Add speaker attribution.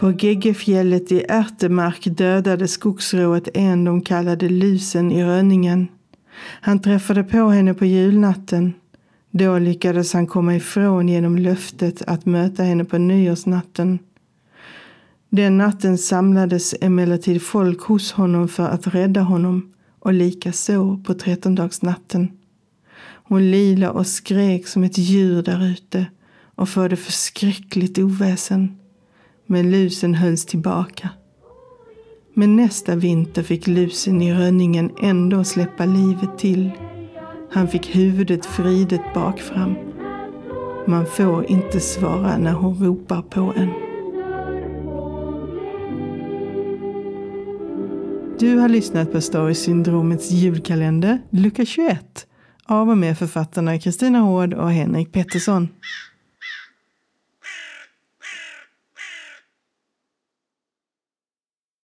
Speaker 1: På
Speaker 2: Geggefjället i Ärtemark dödade skogsrået en de kallade Lusen i Rönningen. Han träffade på henne på julnatten. Då lyckades han komma ifrån genom löftet att möta henne på nyårsnatten. Den natten samlades emellertid folk hos honom för att rädda honom och likaså på trettondagsnatten. Hon lila och skrek som ett djur därute och förde förskräckligt oväsen. Men lusen hölls tillbaka. Men nästa vinter fick lusen i rönningen ändå släppa livet till. Han fick huvudet vridet bakfram. Man får inte svara när hon ropar på en. Du har lyssnat på Storysyndromets julkalender, lucka 21, av och med författarna Kristina Hård och Henrik Pettersson.